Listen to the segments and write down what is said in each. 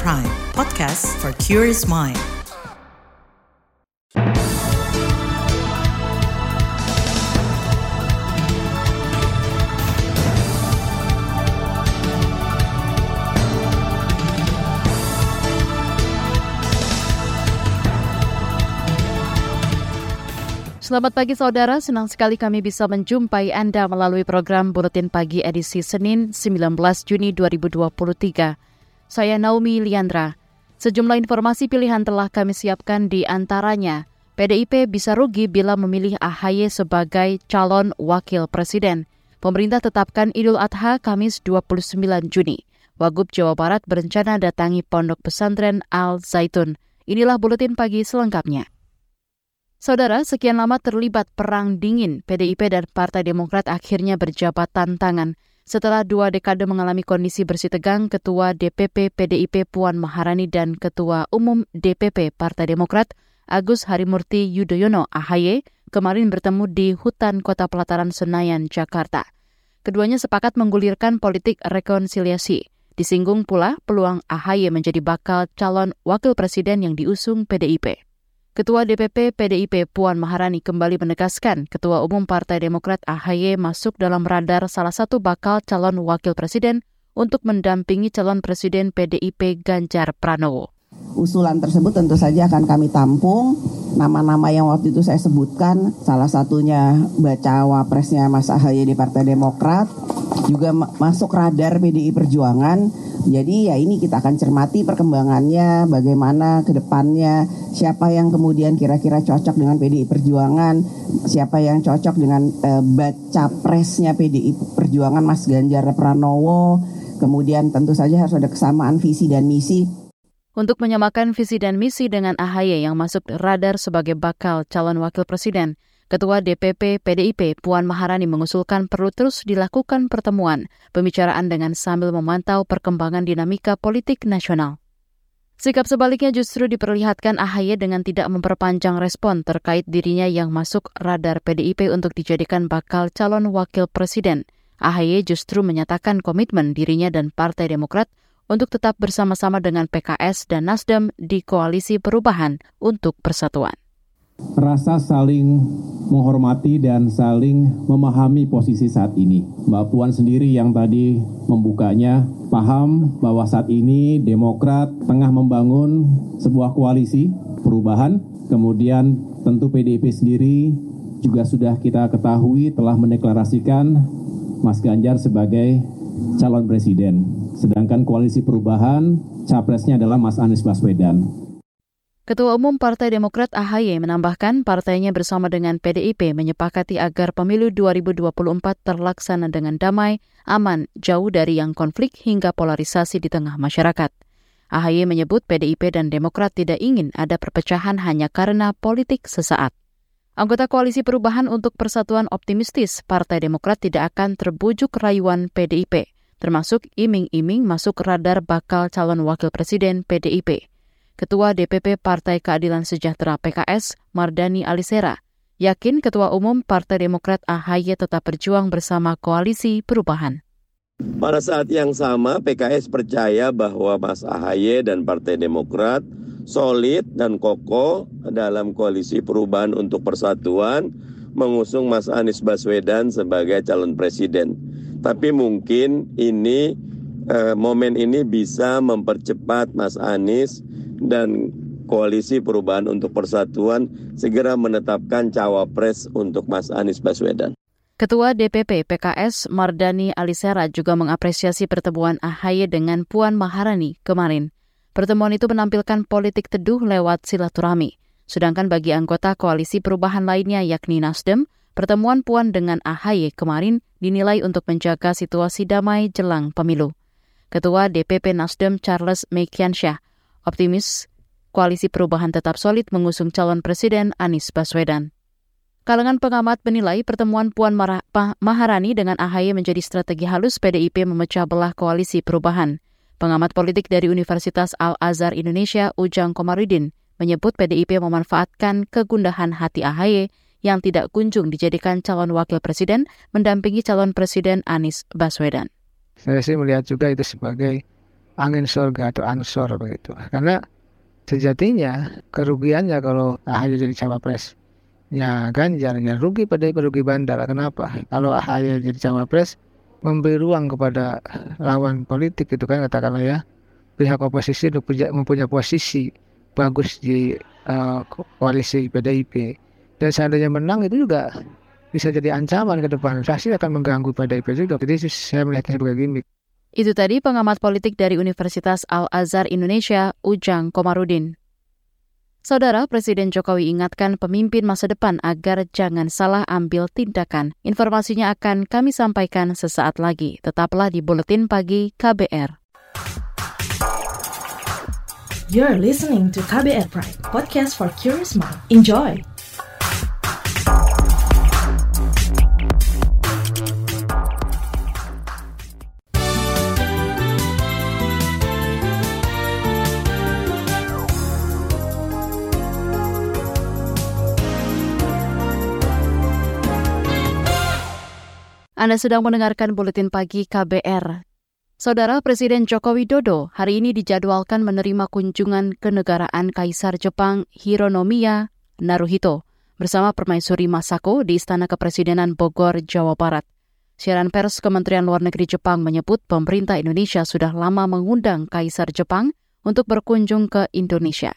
Prime, podcast for curious mind. Selamat pagi saudara, senang sekali kami bisa menjumpai Anda melalui program Buletin Pagi edisi Senin 19 Juni 2023. Saya Naomi Liandra. Sejumlah informasi pilihan telah kami siapkan di antaranya. PDIP bisa rugi bila memilih AHY sebagai calon wakil presiden. Pemerintah tetapkan Idul Adha Kamis 29 Juni. Wagub Jawa Barat berencana datangi Pondok Pesantren Al Zaitun. Inilah buletin pagi selengkapnya. Saudara, sekian lama terlibat perang dingin, PDIP dan Partai Demokrat akhirnya berjabat tantangan. Setelah dua dekade mengalami kondisi bersih tegang, Ketua DPP PDIP Puan Maharani dan Ketua Umum DPP Partai Demokrat Agus Harimurti Yudhoyono AHY kemarin bertemu di hutan kota pelataran Senayan, Jakarta. Keduanya sepakat menggulirkan politik rekonsiliasi. Disinggung pula peluang AHY menjadi bakal calon wakil presiden yang diusung PDIP. Ketua DPP PDIP Puan Maharani kembali menegaskan Ketua Umum Partai Demokrat AHY masuk dalam radar salah satu bakal calon wakil presiden untuk mendampingi calon presiden PDIP Ganjar Pranowo. Usulan tersebut tentu saja akan kami tampung. Nama-nama yang waktu itu saya sebutkan, salah satunya baca wapresnya Mas AHY di Partai Demokrat, juga masuk radar PDI Perjuangan jadi ya ini kita akan cermati perkembangannya, bagaimana ke depannya, siapa yang kemudian kira-kira cocok dengan PDI Perjuangan, siapa yang cocok dengan uh, baca presnya PDI Perjuangan Mas Ganjar Pranowo, kemudian tentu saja harus ada kesamaan visi dan misi. Untuk menyamakan visi dan misi dengan AHY yang masuk radar sebagai bakal calon wakil presiden, Ketua DPP PDIP Puan Maharani mengusulkan perlu terus dilakukan pertemuan, pembicaraan dengan sambil memantau perkembangan dinamika politik nasional. Sikap sebaliknya justru diperlihatkan AHY dengan tidak memperpanjang respon terkait dirinya yang masuk radar PDIP untuk dijadikan bakal calon wakil presiden. AHY justru menyatakan komitmen dirinya dan Partai Demokrat untuk tetap bersama-sama dengan PKS dan Nasdem di koalisi perubahan untuk persatuan rasa saling menghormati dan saling memahami posisi saat ini. Mbak Puan sendiri yang tadi membukanya paham bahwa saat ini Demokrat tengah membangun sebuah koalisi perubahan, kemudian tentu PDIP sendiri juga sudah kita ketahui telah mendeklarasikan Mas Ganjar sebagai calon presiden. Sedangkan koalisi perubahan capresnya adalah Mas Anies Baswedan. Ketua Umum Partai Demokrat AHY menambahkan partainya bersama dengan PDIP menyepakati agar pemilu 2024 terlaksana dengan damai, aman, jauh dari yang konflik hingga polarisasi di tengah masyarakat. AHY menyebut PDIP dan Demokrat tidak ingin ada perpecahan hanya karena politik sesaat. Anggota Koalisi Perubahan untuk Persatuan optimistis Partai Demokrat tidak akan terbujuk rayuan PDIP, termasuk iming-iming masuk radar bakal calon wakil presiden PDIP. Ketua DPP Partai Keadilan Sejahtera PKS, Mardani Alisera, yakin Ketua Umum Partai Demokrat AHY tetap berjuang bersama Koalisi Perubahan. Pada saat yang sama, PKS percaya bahwa Mas AHY dan Partai Demokrat solid dan kokoh dalam koalisi perubahan untuk persatuan mengusung Mas Anies Baswedan sebagai calon presiden. Tapi mungkin ini eh, momen ini bisa mempercepat Mas Anies dan Koalisi Perubahan untuk Persatuan segera menetapkan cawapres untuk Mas Anies Baswedan. Ketua DPP PKS Mardani Alisera juga mengapresiasi pertemuan AHY dengan Puan Maharani kemarin. Pertemuan itu menampilkan politik teduh lewat silaturahmi. Sedangkan bagi anggota koalisi perubahan lainnya yakni Nasdem, pertemuan Puan dengan AHY kemarin dinilai untuk menjaga situasi damai jelang pemilu. Ketua DPP Nasdem Charles Mekiansyah Optimis, koalisi perubahan tetap solid mengusung calon presiden Anies Baswedan. Kalangan pengamat menilai pertemuan Puan Maharani dengan AHY menjadi strategi halus PDIP memecah belah koalisi perubahan. Pengamat politik dari Universitas Al-Azhar Indonesia, Ujang Komarudin, menyebut PDIP memanfaatkan kegundahan hati AHY yang tidak kunjung dijadikan calon wakil presiden mendampingi calon presiden Anies Baswedan. Saya sih melihat juga itu sebagai angin surga atau ansor begitu. Karena sejatinya kerugiannya kalau AHY jadi cawapres ya Ganjar ya rugi pada rugi bandar kenapa kalau AHY jadi cawapres memberi ruang kepada lawan politik itu kan katakanlah ya pihak oposisi mempunyai posisi bagus di uh, koalisi PDIP dan seandainya menang itu juga bisa jadi ancaman ke depan pasti akan mengganggu PDIP juga jadi saya melihatnya sebagai gimmick itu tadi pengamat politik dari Universitas Al-Azhar Indonesia, Ujang Komarudin. Saudara Presiden Jokowi ingatkan pemimpin masa depan agar jangan salah ambil tindakan. Informasinya akan kami sampaikan sesaat lagi. Tetaplah di Buletin Pagi KBR. You're listening to KBR Pride, podcast for curious mind. Enjoy! Anda sedang mendengarkan buletin pagi KBR. Saudara Presiden Joko Widodo hari ini dijadwalkan menerima kunjungan kenegaraan Kaisar Jepang Hironomiya Naruhito bersama Permaisuri Masako di Istana Kepresidenan Bogor, Jawa Barat. Siaran pers Kementerian Luar Negeri Jepang menyebut pemerintah Indonesia sudah lama mengundang Kaisar Jepang untuk berkunjung ke Indonesia.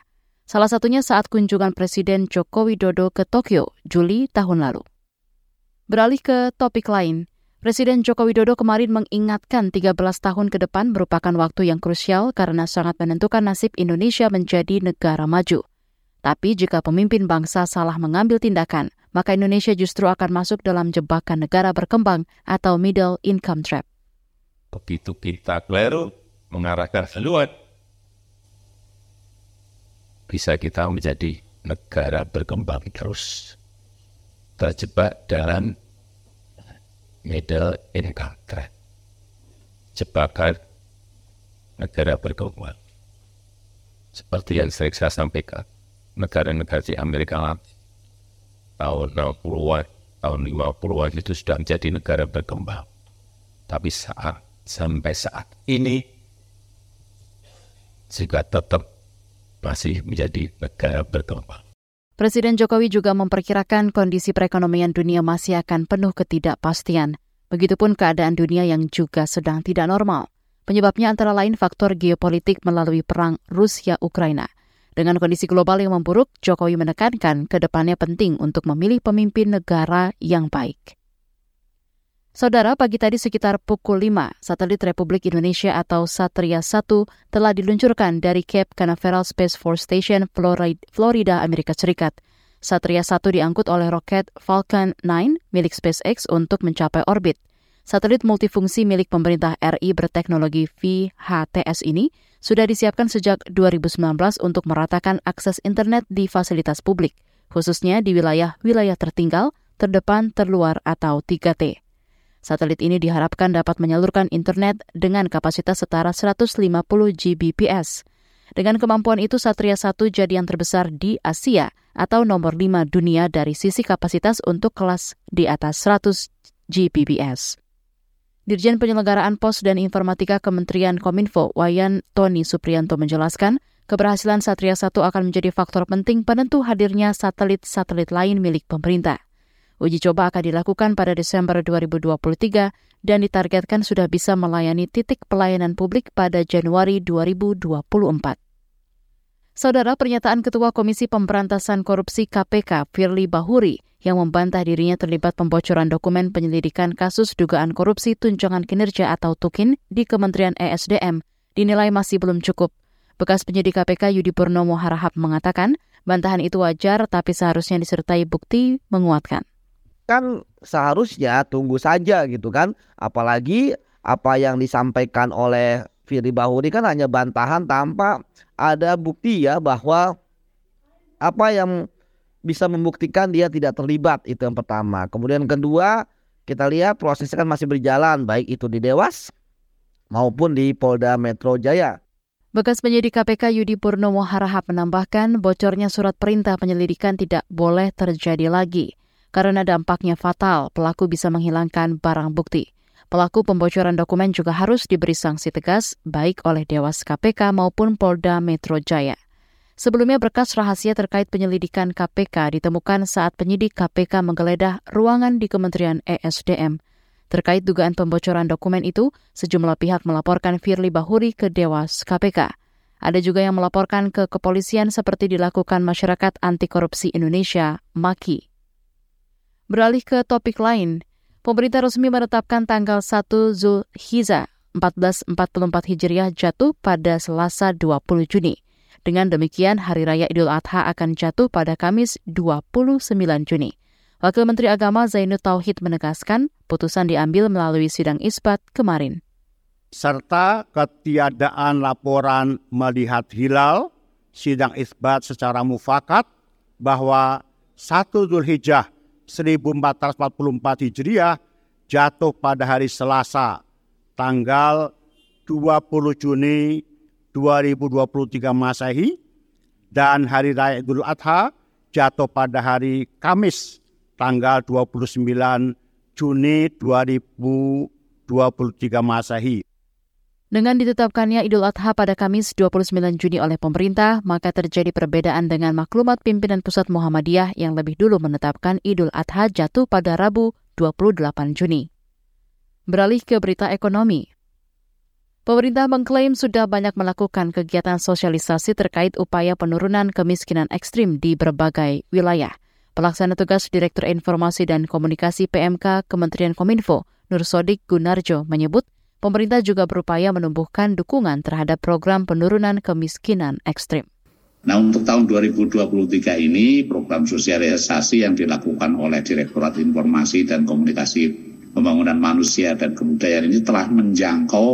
Salah satunya saat kunjungan Presiden Joko Widodo ke Tokyo Juli tahun lalu. Beralih ke topik lain, Presiden Joko Widodo kemarin mengingatkan 13 tahun ke depan merupakan waktu yang krusial karena sangat menentukan nasib Indonesia menjadi negara maju. Tapi jika pemimpin bangsa salah mengambil tindakan, maka Indonesia justru akan masuk dalam jebakan negara berkembang atau middle income trap. Begitu kita keliru mengarahkan haluan, bisa kita menjadi negara berkembang terus terjebak dalam middle income trap. Jebakan negara berkembang. Seperti yang sering saya sampaikan, negara-negara di Amerika Latin tahun 60-an, tahun 50-an itu sudah menjadi negara berkembang. Tapi saat sampai saat ini juga tetap masih menjadi negara berkembang. Presiden Jokowi juga memperkirakan kondisi perekonomian dunia masih akan penuh ketidakpastian. Begitupun keadaan dunia yang juga sedang tidak normal. Penyebabnya antara lain faktor geopolitik melalui perang Rusia-Ukraina. Dengan kondisi global yang memburuk, Jokowi menekankan ke depannya penting untuk memilih pemimpin negara yang baik. Saudara, pagi tadi sekitar pukul 5, satelit Republik Indonesia atau Satria 1 telah diluncurkan dari Cape Canaveral Space Force Station, Florida, Amerika Serikat. Satria 1 diangkut oleh roket Falcon 9 milik SpaceX untuk mencapai orbit. Satelit multifungsi milik pemerintah RI berteknologi VHTS ini sudah disiapkan sejak 2019 untuk meratakan akses internet di fasilitas publik, khususnya di wilayah-wilayah tertinggal, terdepan, terluar, atau 3T. Satelit ini diharapkan dapat menyalurkan internet dengan kapasitas setara 150 Gbps. Dengan kemampuan itu, Satria 1 jadi yang terbesar di Asia atau nomor 5 dunia dari sisi kapasitas untuk kelas di atas 100 Gbps. Dirjen Penyelenggaraan Pos dan Informatika Kementerian Kominfo, Wayan Tony Suprianto menjelaskan, keberhasilan Satria 1 akan menjadi faktor penting penentu hadirnya satelit-satelit lain milik pemerintah. Uji coba akan dilakukan pada Desember 2023 dan ditargetkan sudah bisa melayani titik pelayanan publik pada Januari 2024. Saudara pernyataan Ketua Komisi Pemberantasan Korupsi KPK, Firly Bahuri, yang membantah dirinya terlibat pembocoran dokumen penyelidikan kasus dugaan korupsi tunjangan kinerja atau TUKIN di Kementerian ESDM, dinilai masih belum cukup. Bekas penyidik KPK Yudi Purnomo Harahap mengatakan, bantahan itu wajar tapi seharusnya disertai bukti menguatkan kan seharusnya tunggu saja gitu kan. Apalagi apa yang disampaikan oleh Firly Bahuri kan hanya bantahan tanpa ada bukti ya bahwa apa yang bisa membuktikan dia tidak terlibat itu yang pertama. Kemudian kedua kita lihat prosesnya kan masih berjalan baik itu di Dewas maupun di Polda Metro Jaya. Bekas penyidik KPK Yudi Purnomo Harahap menambahkan bocornya surat perintah penyelidikan tidak boleh terjadi lagi karena dampaknya fatal, pelaku bisa menghilangkan barang bukti. Pelaku pembocoran dokumen juga harus diberi sanksi tegas baik oleh Dewas KPK maupun Polda Metro Jaya. Sebelumnya berkas rahasia terkait penyelidikan KPK ditemukan saat penyidik KPK menggeledah ruangan di Kementerian ESDM. Terkait dugaan pembocoran dokumen itu, sejumlah pihak melaporkan Firly Bahuri ke Dewas KPK. Ada juga yang melaporkan ke kepolisian seperti dilakukan Masyarakat Anti Korupsi Indonesia, MAKI. Beralih ke topik lain, pemerintah resmi menetapkan tanggal 1 Zulhijjah 1444 Hijriah jatuh pada Selasa 20 Juni. Dengan demikian, Hari Raya Idul Adha akan jatuh pada Kamis 29 Juni. Wakil Menteri Agama Zainud Tauhid menegaskan, putusan diambil melalui sidang isbat kemarin. Serta ketiadaan laporan melihat hilal, sidang isbat secara mufakat bahwa 1 Zulhijjah 1444 Hijriah jatuh pada hari Selasa tanggal 20 Juni 2023 Masehi dan hari raya Idul Adha jatuh pada hari Kamis tanggal 29 Juni 2023 Masehi. Dengan ditetapkannya Idul Adha pada Kamis 29 Juni oleh pemerintah, maka terjadi perbedaan dengan maklumat pimpinan pusat Muhammadiyah yang lebih dulu menetapkan Idul Adha jatuh pada Rabu 28 Juni. Beralih ke berita ekonomi. Pemerintah mengklaim sudah banyak melakukan kegiatan sosialisasi terkait upaya penurunan kemiskinan ekstrim di berbagai wilayah. Pelaksana tugas Direktur Informasi dan Komunikasi PMK Kementerian Kominfo, Nur Sodik Gunarjo, menyebut pemerintah juga berupaya menumbuhkan dukungan terhadap program penurunan kemiskinan ekstrim. Nah untuk tahun 2023 ini program sosialisasi yang dilakukan oleh Direktorat Informasi dan Komunikasi Pembangunan Manusia dan Kebudayaan ini telah menjangkau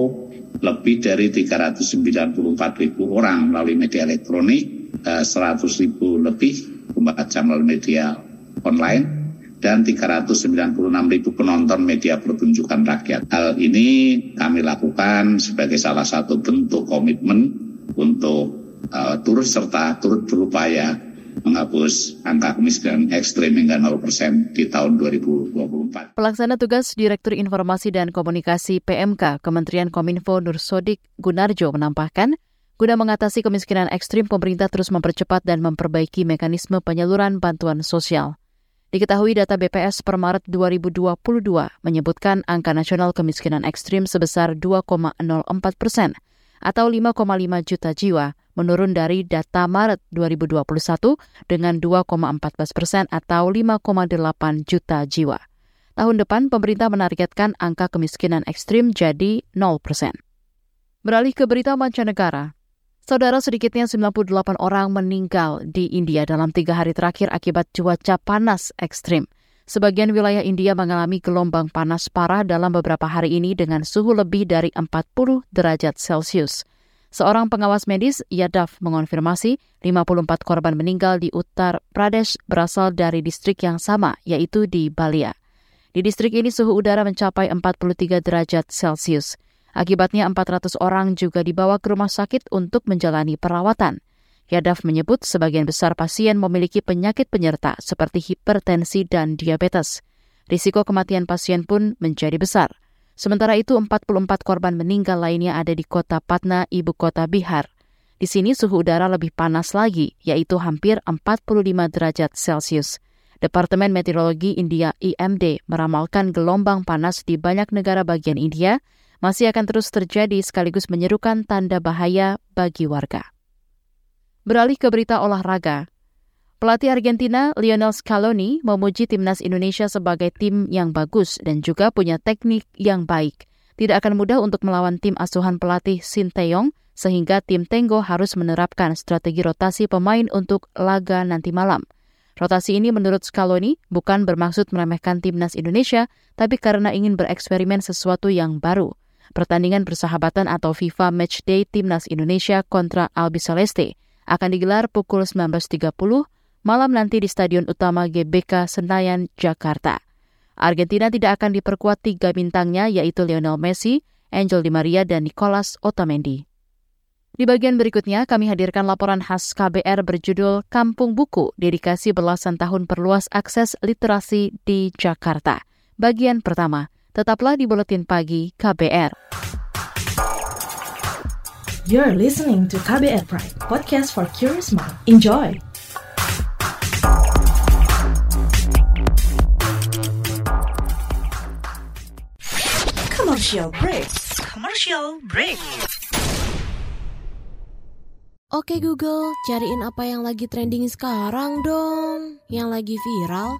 lebih dari 394 ribu orang melalui media elektronik, 100 eh, ribu lebih membaca melalui media online, dan 396 ribu penonton media pertunjukan rakyat. Hal ini kami lakukan sebagai salah satu bentuk komitmen untuk uh, turut serta turut berupaya menghapus angka kemiskinan ekstrim hingga 0% di tahun 2024. Pelaksana tugas Direktur Informasi dan Komunikasi PMK Kementerian Kominfo Nur Sodik Gunarjo menambahkan, guna mengatasi kemiskinan ekstrim, pemerintah terus mempercepat dan memperbaiki mekanisme penyaluran bantuan sosial. Diketahui data BPS per Maret 2022 menyebutkan angka nasional kemiskinan ekstrim sebesar 2,04 persen atau 5,5 juta jiwa, menurun dari data Maret 2021 dengan 2,14 persen atau 5,8 juta jiwa. Tahun depan, pemerintah menargetkan angka kemiskinan ekstrim jadi 0 persen. Beralih ke berita mancanegara, Saudara sedikitnya 98 orang meninggal di India dalam tiga hari terakhir akibat cuaca panas ekstrim. Sebagian wilayah India mengalami gelombang panas parah dalam beberapa hari ini dengan suhu lebih dari 40 derajat Celcius. Seorang pengawas medis, Yadav, mengonfirmasi 54 korban meninggal di Uttar Pradesh berasal dari distrik yang sama, yaitu di Balia. Di distrik ini suhu udara mencapai 43 derajat Celcius. Akibatnya 400 orang juga dibawa ke rumah sakit untuk menjalani perawatan. Yadav menyebut sebagian besar pasien memiliki penyakit penyerta seperti hipertensi dan diabetes. Risiko kematian pasien pun menjadi besar. Sementara itu 44 korban meninggal lainnya ada di kota Patna, ibu kota Bihar. Di sini suhu udara lebih panas lagi, yaitu hampir 45 derajat Celcius. Departemen Meteorologi India IMD meramalkan gelombang panas di banyak negara bagian India masih akan terus terjadi sekaligus menyerukan tanda bahaya bagi warga. Beralih ke berita olahraga. Pelatih Argentina Lionel Scaloni memuji timnas Indonesia sebagai tim yang bagus dan juga punya teknik yang baik. Tidak akan mudah untuk melawan tim asuhan pelatih Sinteyong sehingga tim Tenggo harus menerapkan strategi rotasi pemain untuk laga nanti malam. Rotasi ini menurut Scaloni bukan bermaksud meremehkan timnas Indonesia, tapi karena ingin bereksperimen sesuatu yang baru pertandingan persahabatan atau FIFA Matchday Timnas Indonesia kontra Albi Celeste akan digelar pukul 19.30 malam nanti di Stadion Utama GBK Senayan, Jakarta. Argentina tidak akan diperkuat tiga bintangnya yaitu Lionel Messi, Angel Di Maria, dan Nicolas Otamendi. Di bagian berikutnya, kami hadirkan laporan khas KBR berjudul Kampung Buku, dedikasi belasan tahun perluas akses literasi di Jakarta. Bagian pertama, Tetaplah di Buletin Pagi KBR. You're listening to KBR Pride, podcast for curious mind. Enjoy! Commercial break. Commercial break. Oke Google, cariin apa yang lagi trending sekarang dong. Yang lagi viral,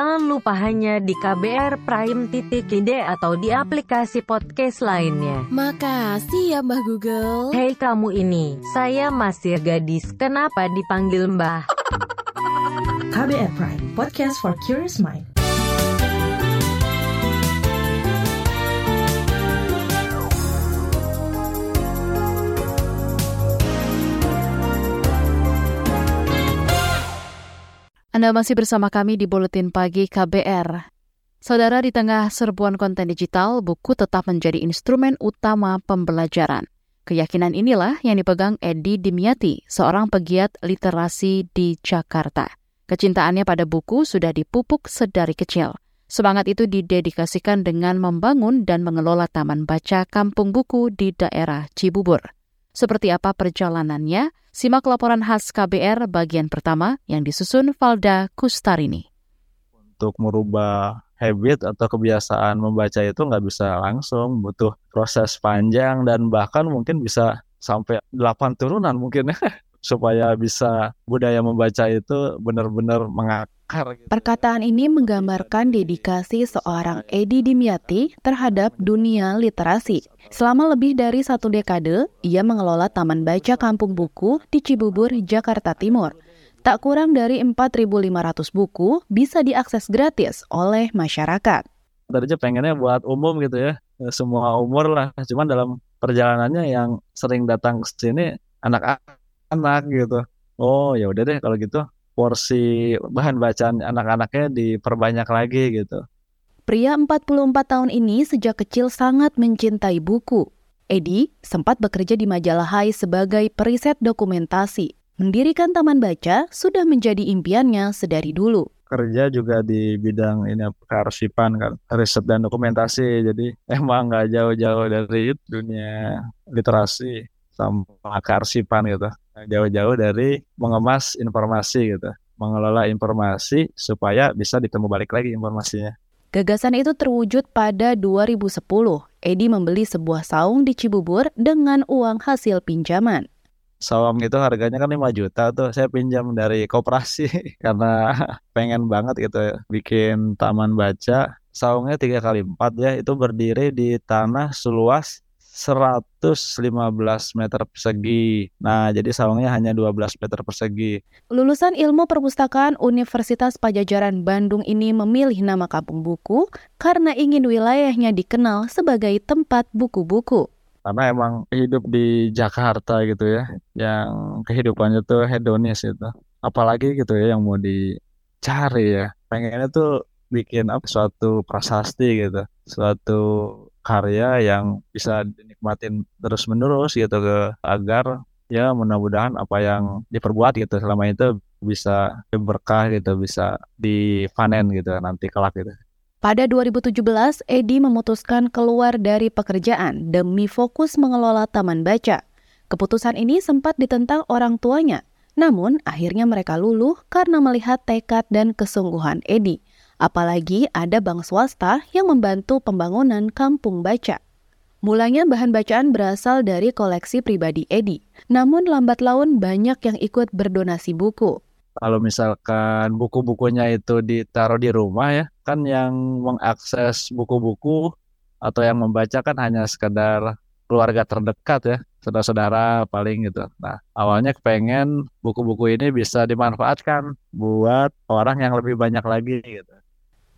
lupa hanya di KBR Prime titik ide atau di aplikasi podcast lainnya. Makasih ya Mbah Google. Hei kamu ini, saya masih gadis, kenapa dipanggil Mbah? KBR Pride, podcast for curious mind. Anda masih bersama kami di Buletin Pagi KBR. Saudara, di tengah serbuan konten digital, buku tetap menjadi instrumen utama pembelajaran. Keyakinan inilah yang dipegang Edi Dimyati, seorang pegiat literasi di Jakarta. Kecintaannya pada buku sudah dipupuk sedari kecil. Semangat itu didedikasikan dengan membangun dan mengelola taman baca kampung buku di daerah Cibubur. Seperti apa perjalanannya? Simak laporan khas KBR bagian pertama yang disusun Valda Kustarini. Untuk merubah habit atau kebiasaan membaca itu nggak bisa langsung, butuh proses panjang dan bahkan mungkin bisa sampai 8 turunan mungkin ya supaya bisa budaya membaca itu benar-benar mengakar. Gitu. Perkataan ini menggambarkan dedikasi seorang Edi Dimyati terhadap dunia literasi. Selama lebih dari satu dekade, ia mengelola Taman Baca Kampung Buku di Cibubur, Jakarta Timur. Tak kurang dari 4.500 buku bisa diakses gratis oleh masyarakat. Tadinya pengennya buat umum gitu ya, semua umur lah. Cuman dalam perjalanannya yang sering datang ke sini anak-anak gitu. Oh ya udah deh kalau gitu porsi bahan bacaan anak-anaknya diperbanyak lagi gitu. Pria 44 tahun ini sejak kecil sangat mencintai buku. Edi sempat bekerja di majalah Hai sebagai periset dokumentasi. Mendirikan taman baca sudah menjadi impiannya sedari dulu. Kerja juga di bidang ini kearsipan kan, riset dan dokumentasi. Jadi emang nggak jauh-jauh dari dunia literasi sama kearsipan gitu. Jauh-jauh dari mengemas informasi gitu, mengelola informasi supaya bisa ditemu balik lagi informasinya. Gagasan itu terwujud pada 2010. Edi membeli sebuah saung di Cibubur dengan uang hasil pinjaman saung itu harganya kan 5 juta tuh saya pinjam dari koperasi karena pengen banget gitu ya, bikin taman baca saungnya tiga kali empat ya itu berdiri di tanah seluas 115 meter persegi. Nah, jadi saungnya hanya 12 meter persegi. Lulusan Ilmu Perpustakaan Universitas Pajajaran Bandung ini memilih nama Kampung Buku karena ingin wilayahnya dikenal sebagai tempat buku-buku karena emang hidup di Jakarta gitu ya yang kehidupannya tuh hedonis itu apalagi gitu ya yang mau dicari ya pengennya tuh bikin apa suatu prasasti gitu suatu karya yang bisa dinikmatin terus menerus gitu ke agar ya mudah-mudahan apa yang diperbuat gitu selama itu bisa berkah gitu bisa dipanen gitu nanti kelak gitu pada 2017, Edi memutuskan keluar dari pekerjaan demi fokus mengelola taman baca. Keputusan ini sempat ditentang orang tuanya, namun akhirnya mereka luluh karena melihat tekad dan kesungguhan Edi. Apalagi ada bank swasta yang membantu pembangunan kampung baca. Mulanya bahan bacaan berasal dari koleksi pribadi Edi, namun lambat laun banyak yang ikut berdonasi buku kalau misalkan buku-bukunya itu ditaruh di rumah ya kan yang mengakses buku-buku atau yang membaca kan hanya sekedar keluarga terdekat ya saudara-saudara paling gitu. Nah awalnya kepengen buku-buku ini bisa dimanfaatkan buat orang yang lebih banyak lagi gitu.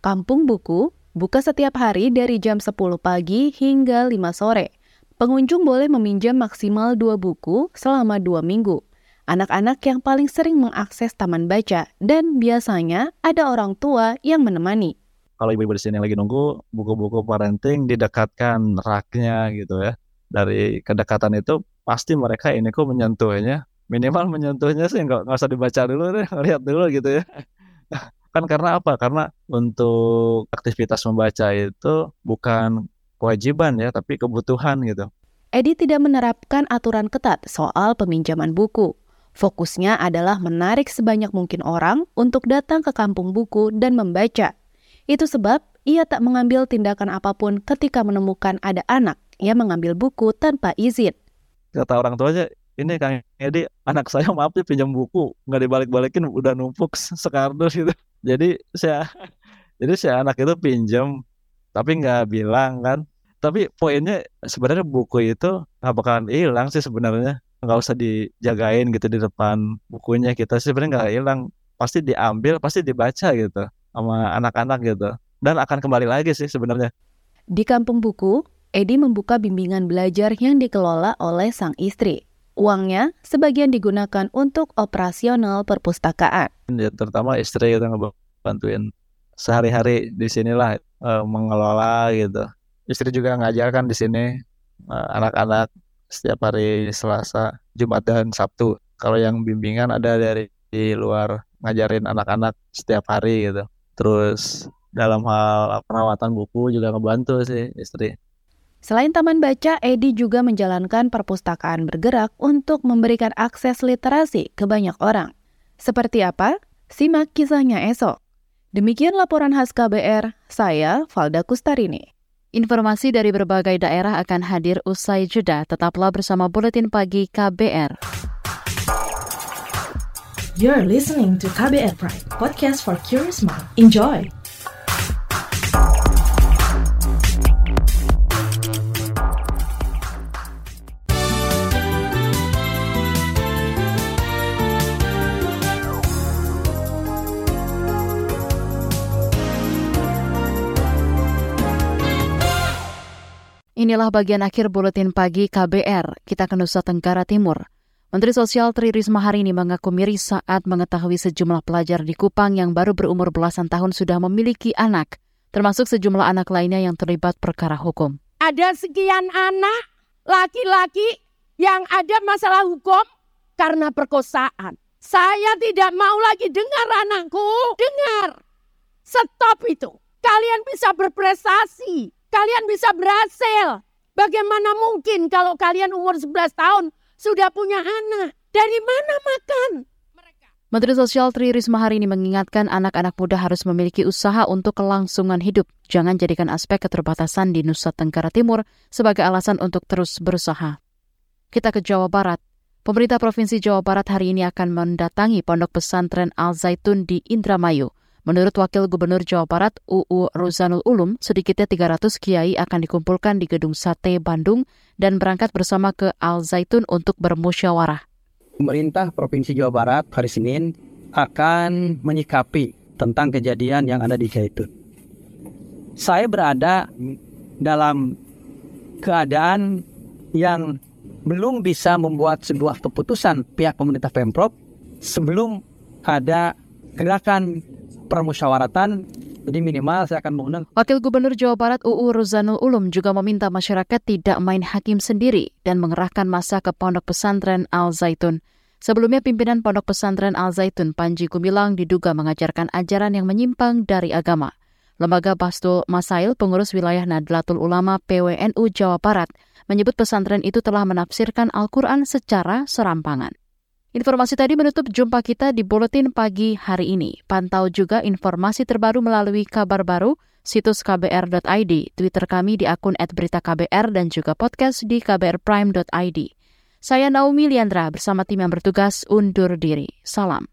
Kampung Buku Buka setiap hari dari jam 10 pagi hingga 5 sore. Pengunjung boleh meminjam maksimal dua buku selama dua minggu. Anak-anak yang paling sering mengakses taman baca dan biasanya ada orang tua yang menemani. Kalau ibu-ibu di sini lagi nunggu buku-buku parenting didekatkan raknya gitu ya. Dari kedekatan itu pasti mereka ini kok menyentuhnya minimal menyentuhnya sih nggak nggak usah dibaca dulu deh lihat dulu gitu ya kan karena apa karena untuk aktivitas membaca itu bukan kewajiban ya tapi kebutuhan gitu Edi tidak menerapkan aturan ketat soal peminjaman buku. Fokusnya adalah menarik sebanyak mungkin orang untuk datang ke kampung buku dan membaca. Itu sebab ia tak mengambil tindakan apa pun ketika menemukan ada anak yang mengambil buku tanpa izin. Kata orang tua aja, ini Kang Edi anak saya maaf ya pinjam buku nggak dibalik-balikin udah numpuk sekardus gitu jadi saya jadi si anak itu pinjam tapi nggak bilang kan. Tapi poinnya sebenarnya buku itu nggak bakalan hilang sih sebenarnya. Nggak usah dijagain gitu di depan bukunya kita sebenarnya nggak hilang. Pasti diambil pasti dibaca gitu sama anak-anak gitu. Dan akan kembali lagi sih sebenarnya. Di kampung buku Edi membuka bimbingan belajar yang dikelola oleh sang istri Uangnya sebagian digunakan untuk operasional perpustakaan. Ya, terutama istri kita ngebantuin sehari-hari di sinilah uh, mengelola gitu. Istri juga ngajarkan di sini uh, anak-anak setiap hari Selasa, Jumat dan Sabtu. Kalau yang bimbingan ada dari di luar ngajarin anak-anak setiap hari gitu. Terus dalam hal perawatan buku juga ngebantu sih istri. Selain taman baca, Edi juga menjalankan perpustakaan bergerak untuk memberikan akses literasi ke banyak orang. Seperti apa? Simak kisahnya esok. Demikian laporan khas KBR, saya Valda Kustarini. Informasi dari berbagai daerah akan hadir usai jeda. Tetaplah bersama Buletin Pagi KBR. You're listening to KBR Pride, podcast for curious mind. Enjoy! Inilah bagian akhir buletin pagi KBR. Kita ke Nusa Tenggara Timur. Menteri Sosial Tri Risma hari ini mengaku miris saat mengetahui sejumlah pelajar di Kupang yang baru berumur belasan tahun sudah memiliki anak, termasuk sejumlah anak lainnya yang terlibat perkara hukum. Ada sekian anak laki-laki yang ada masalah hukum karena perkosaan. Saya tidak mau lagi dengar anakku, dengar. Stop itu. Kalian bisa berprestasi, Kalian bisa berhasil. Bagaimana mungkin kalau kalian umur 11 tahun sudah punya anak? Dari mana makan? Menteri Sosial Tri Risma hari ini mengingatkan anak-anak muda harus memiliki usaha untuk kelangsungan hidup. Jangan jadikan aspek keterbatasan di Nusa Tenggara Timur sebagai alasan untuk terus berusaha. Kita ke Jawa Barat. Pemerintah Provinsi Jawa Barat hari ini akan mendatangi pondok pesantren Al Zaitun di Indramayu Menurut Wakil Gubernur Jawa Barat UU Ruzanul Ulum, sedikitnya 300 kiai akan dikumpulkan di Gedung Sate Bandung dan berangkat bersama ke Al Zaitun untuk bermusyawarah. Pemerintah Provinsi Jawa Barat hari Senin akan menyikapi tentang kejadian yang ada di Zaitun. Saya berada dalam keadaan yang belum bisa membuat sebuah keputusan pihak pemerintah Pemprov sebelum ada gerakan permusyawaratan jadi minimal saya akan mengundang. Wakil Gubernur Jawa Barat UU Ruzanul Ulum juga meminta masyarakat tidak main hakim sendiri dan mengerahkan masa ke Pondok Pesantren Al Zaitun. Sebelumnya pimpinan Pondok Pesantren Al Zaitun Panji Gumilang diduga mengajarkan ajaran yang menyimpang dari agama. Lembaga Bastul Masail, pengurus wilayah Nadlatul Ulama PWNU Jawa Barat, menyebut pesantren itu telah menafsirkan Al-Quran secara serampangan. Informasi tadi menutup jumpa kita di Buletin Pagi hari ini. Pantau juga informasi terbaru melalui kabar baru, situs kbr.id, Twitter kami di akun @beritaKBR dan juga podcast di kbrprime.id. Saya Naomi Liandra bersama tim yang bertugas undur diri. Salam.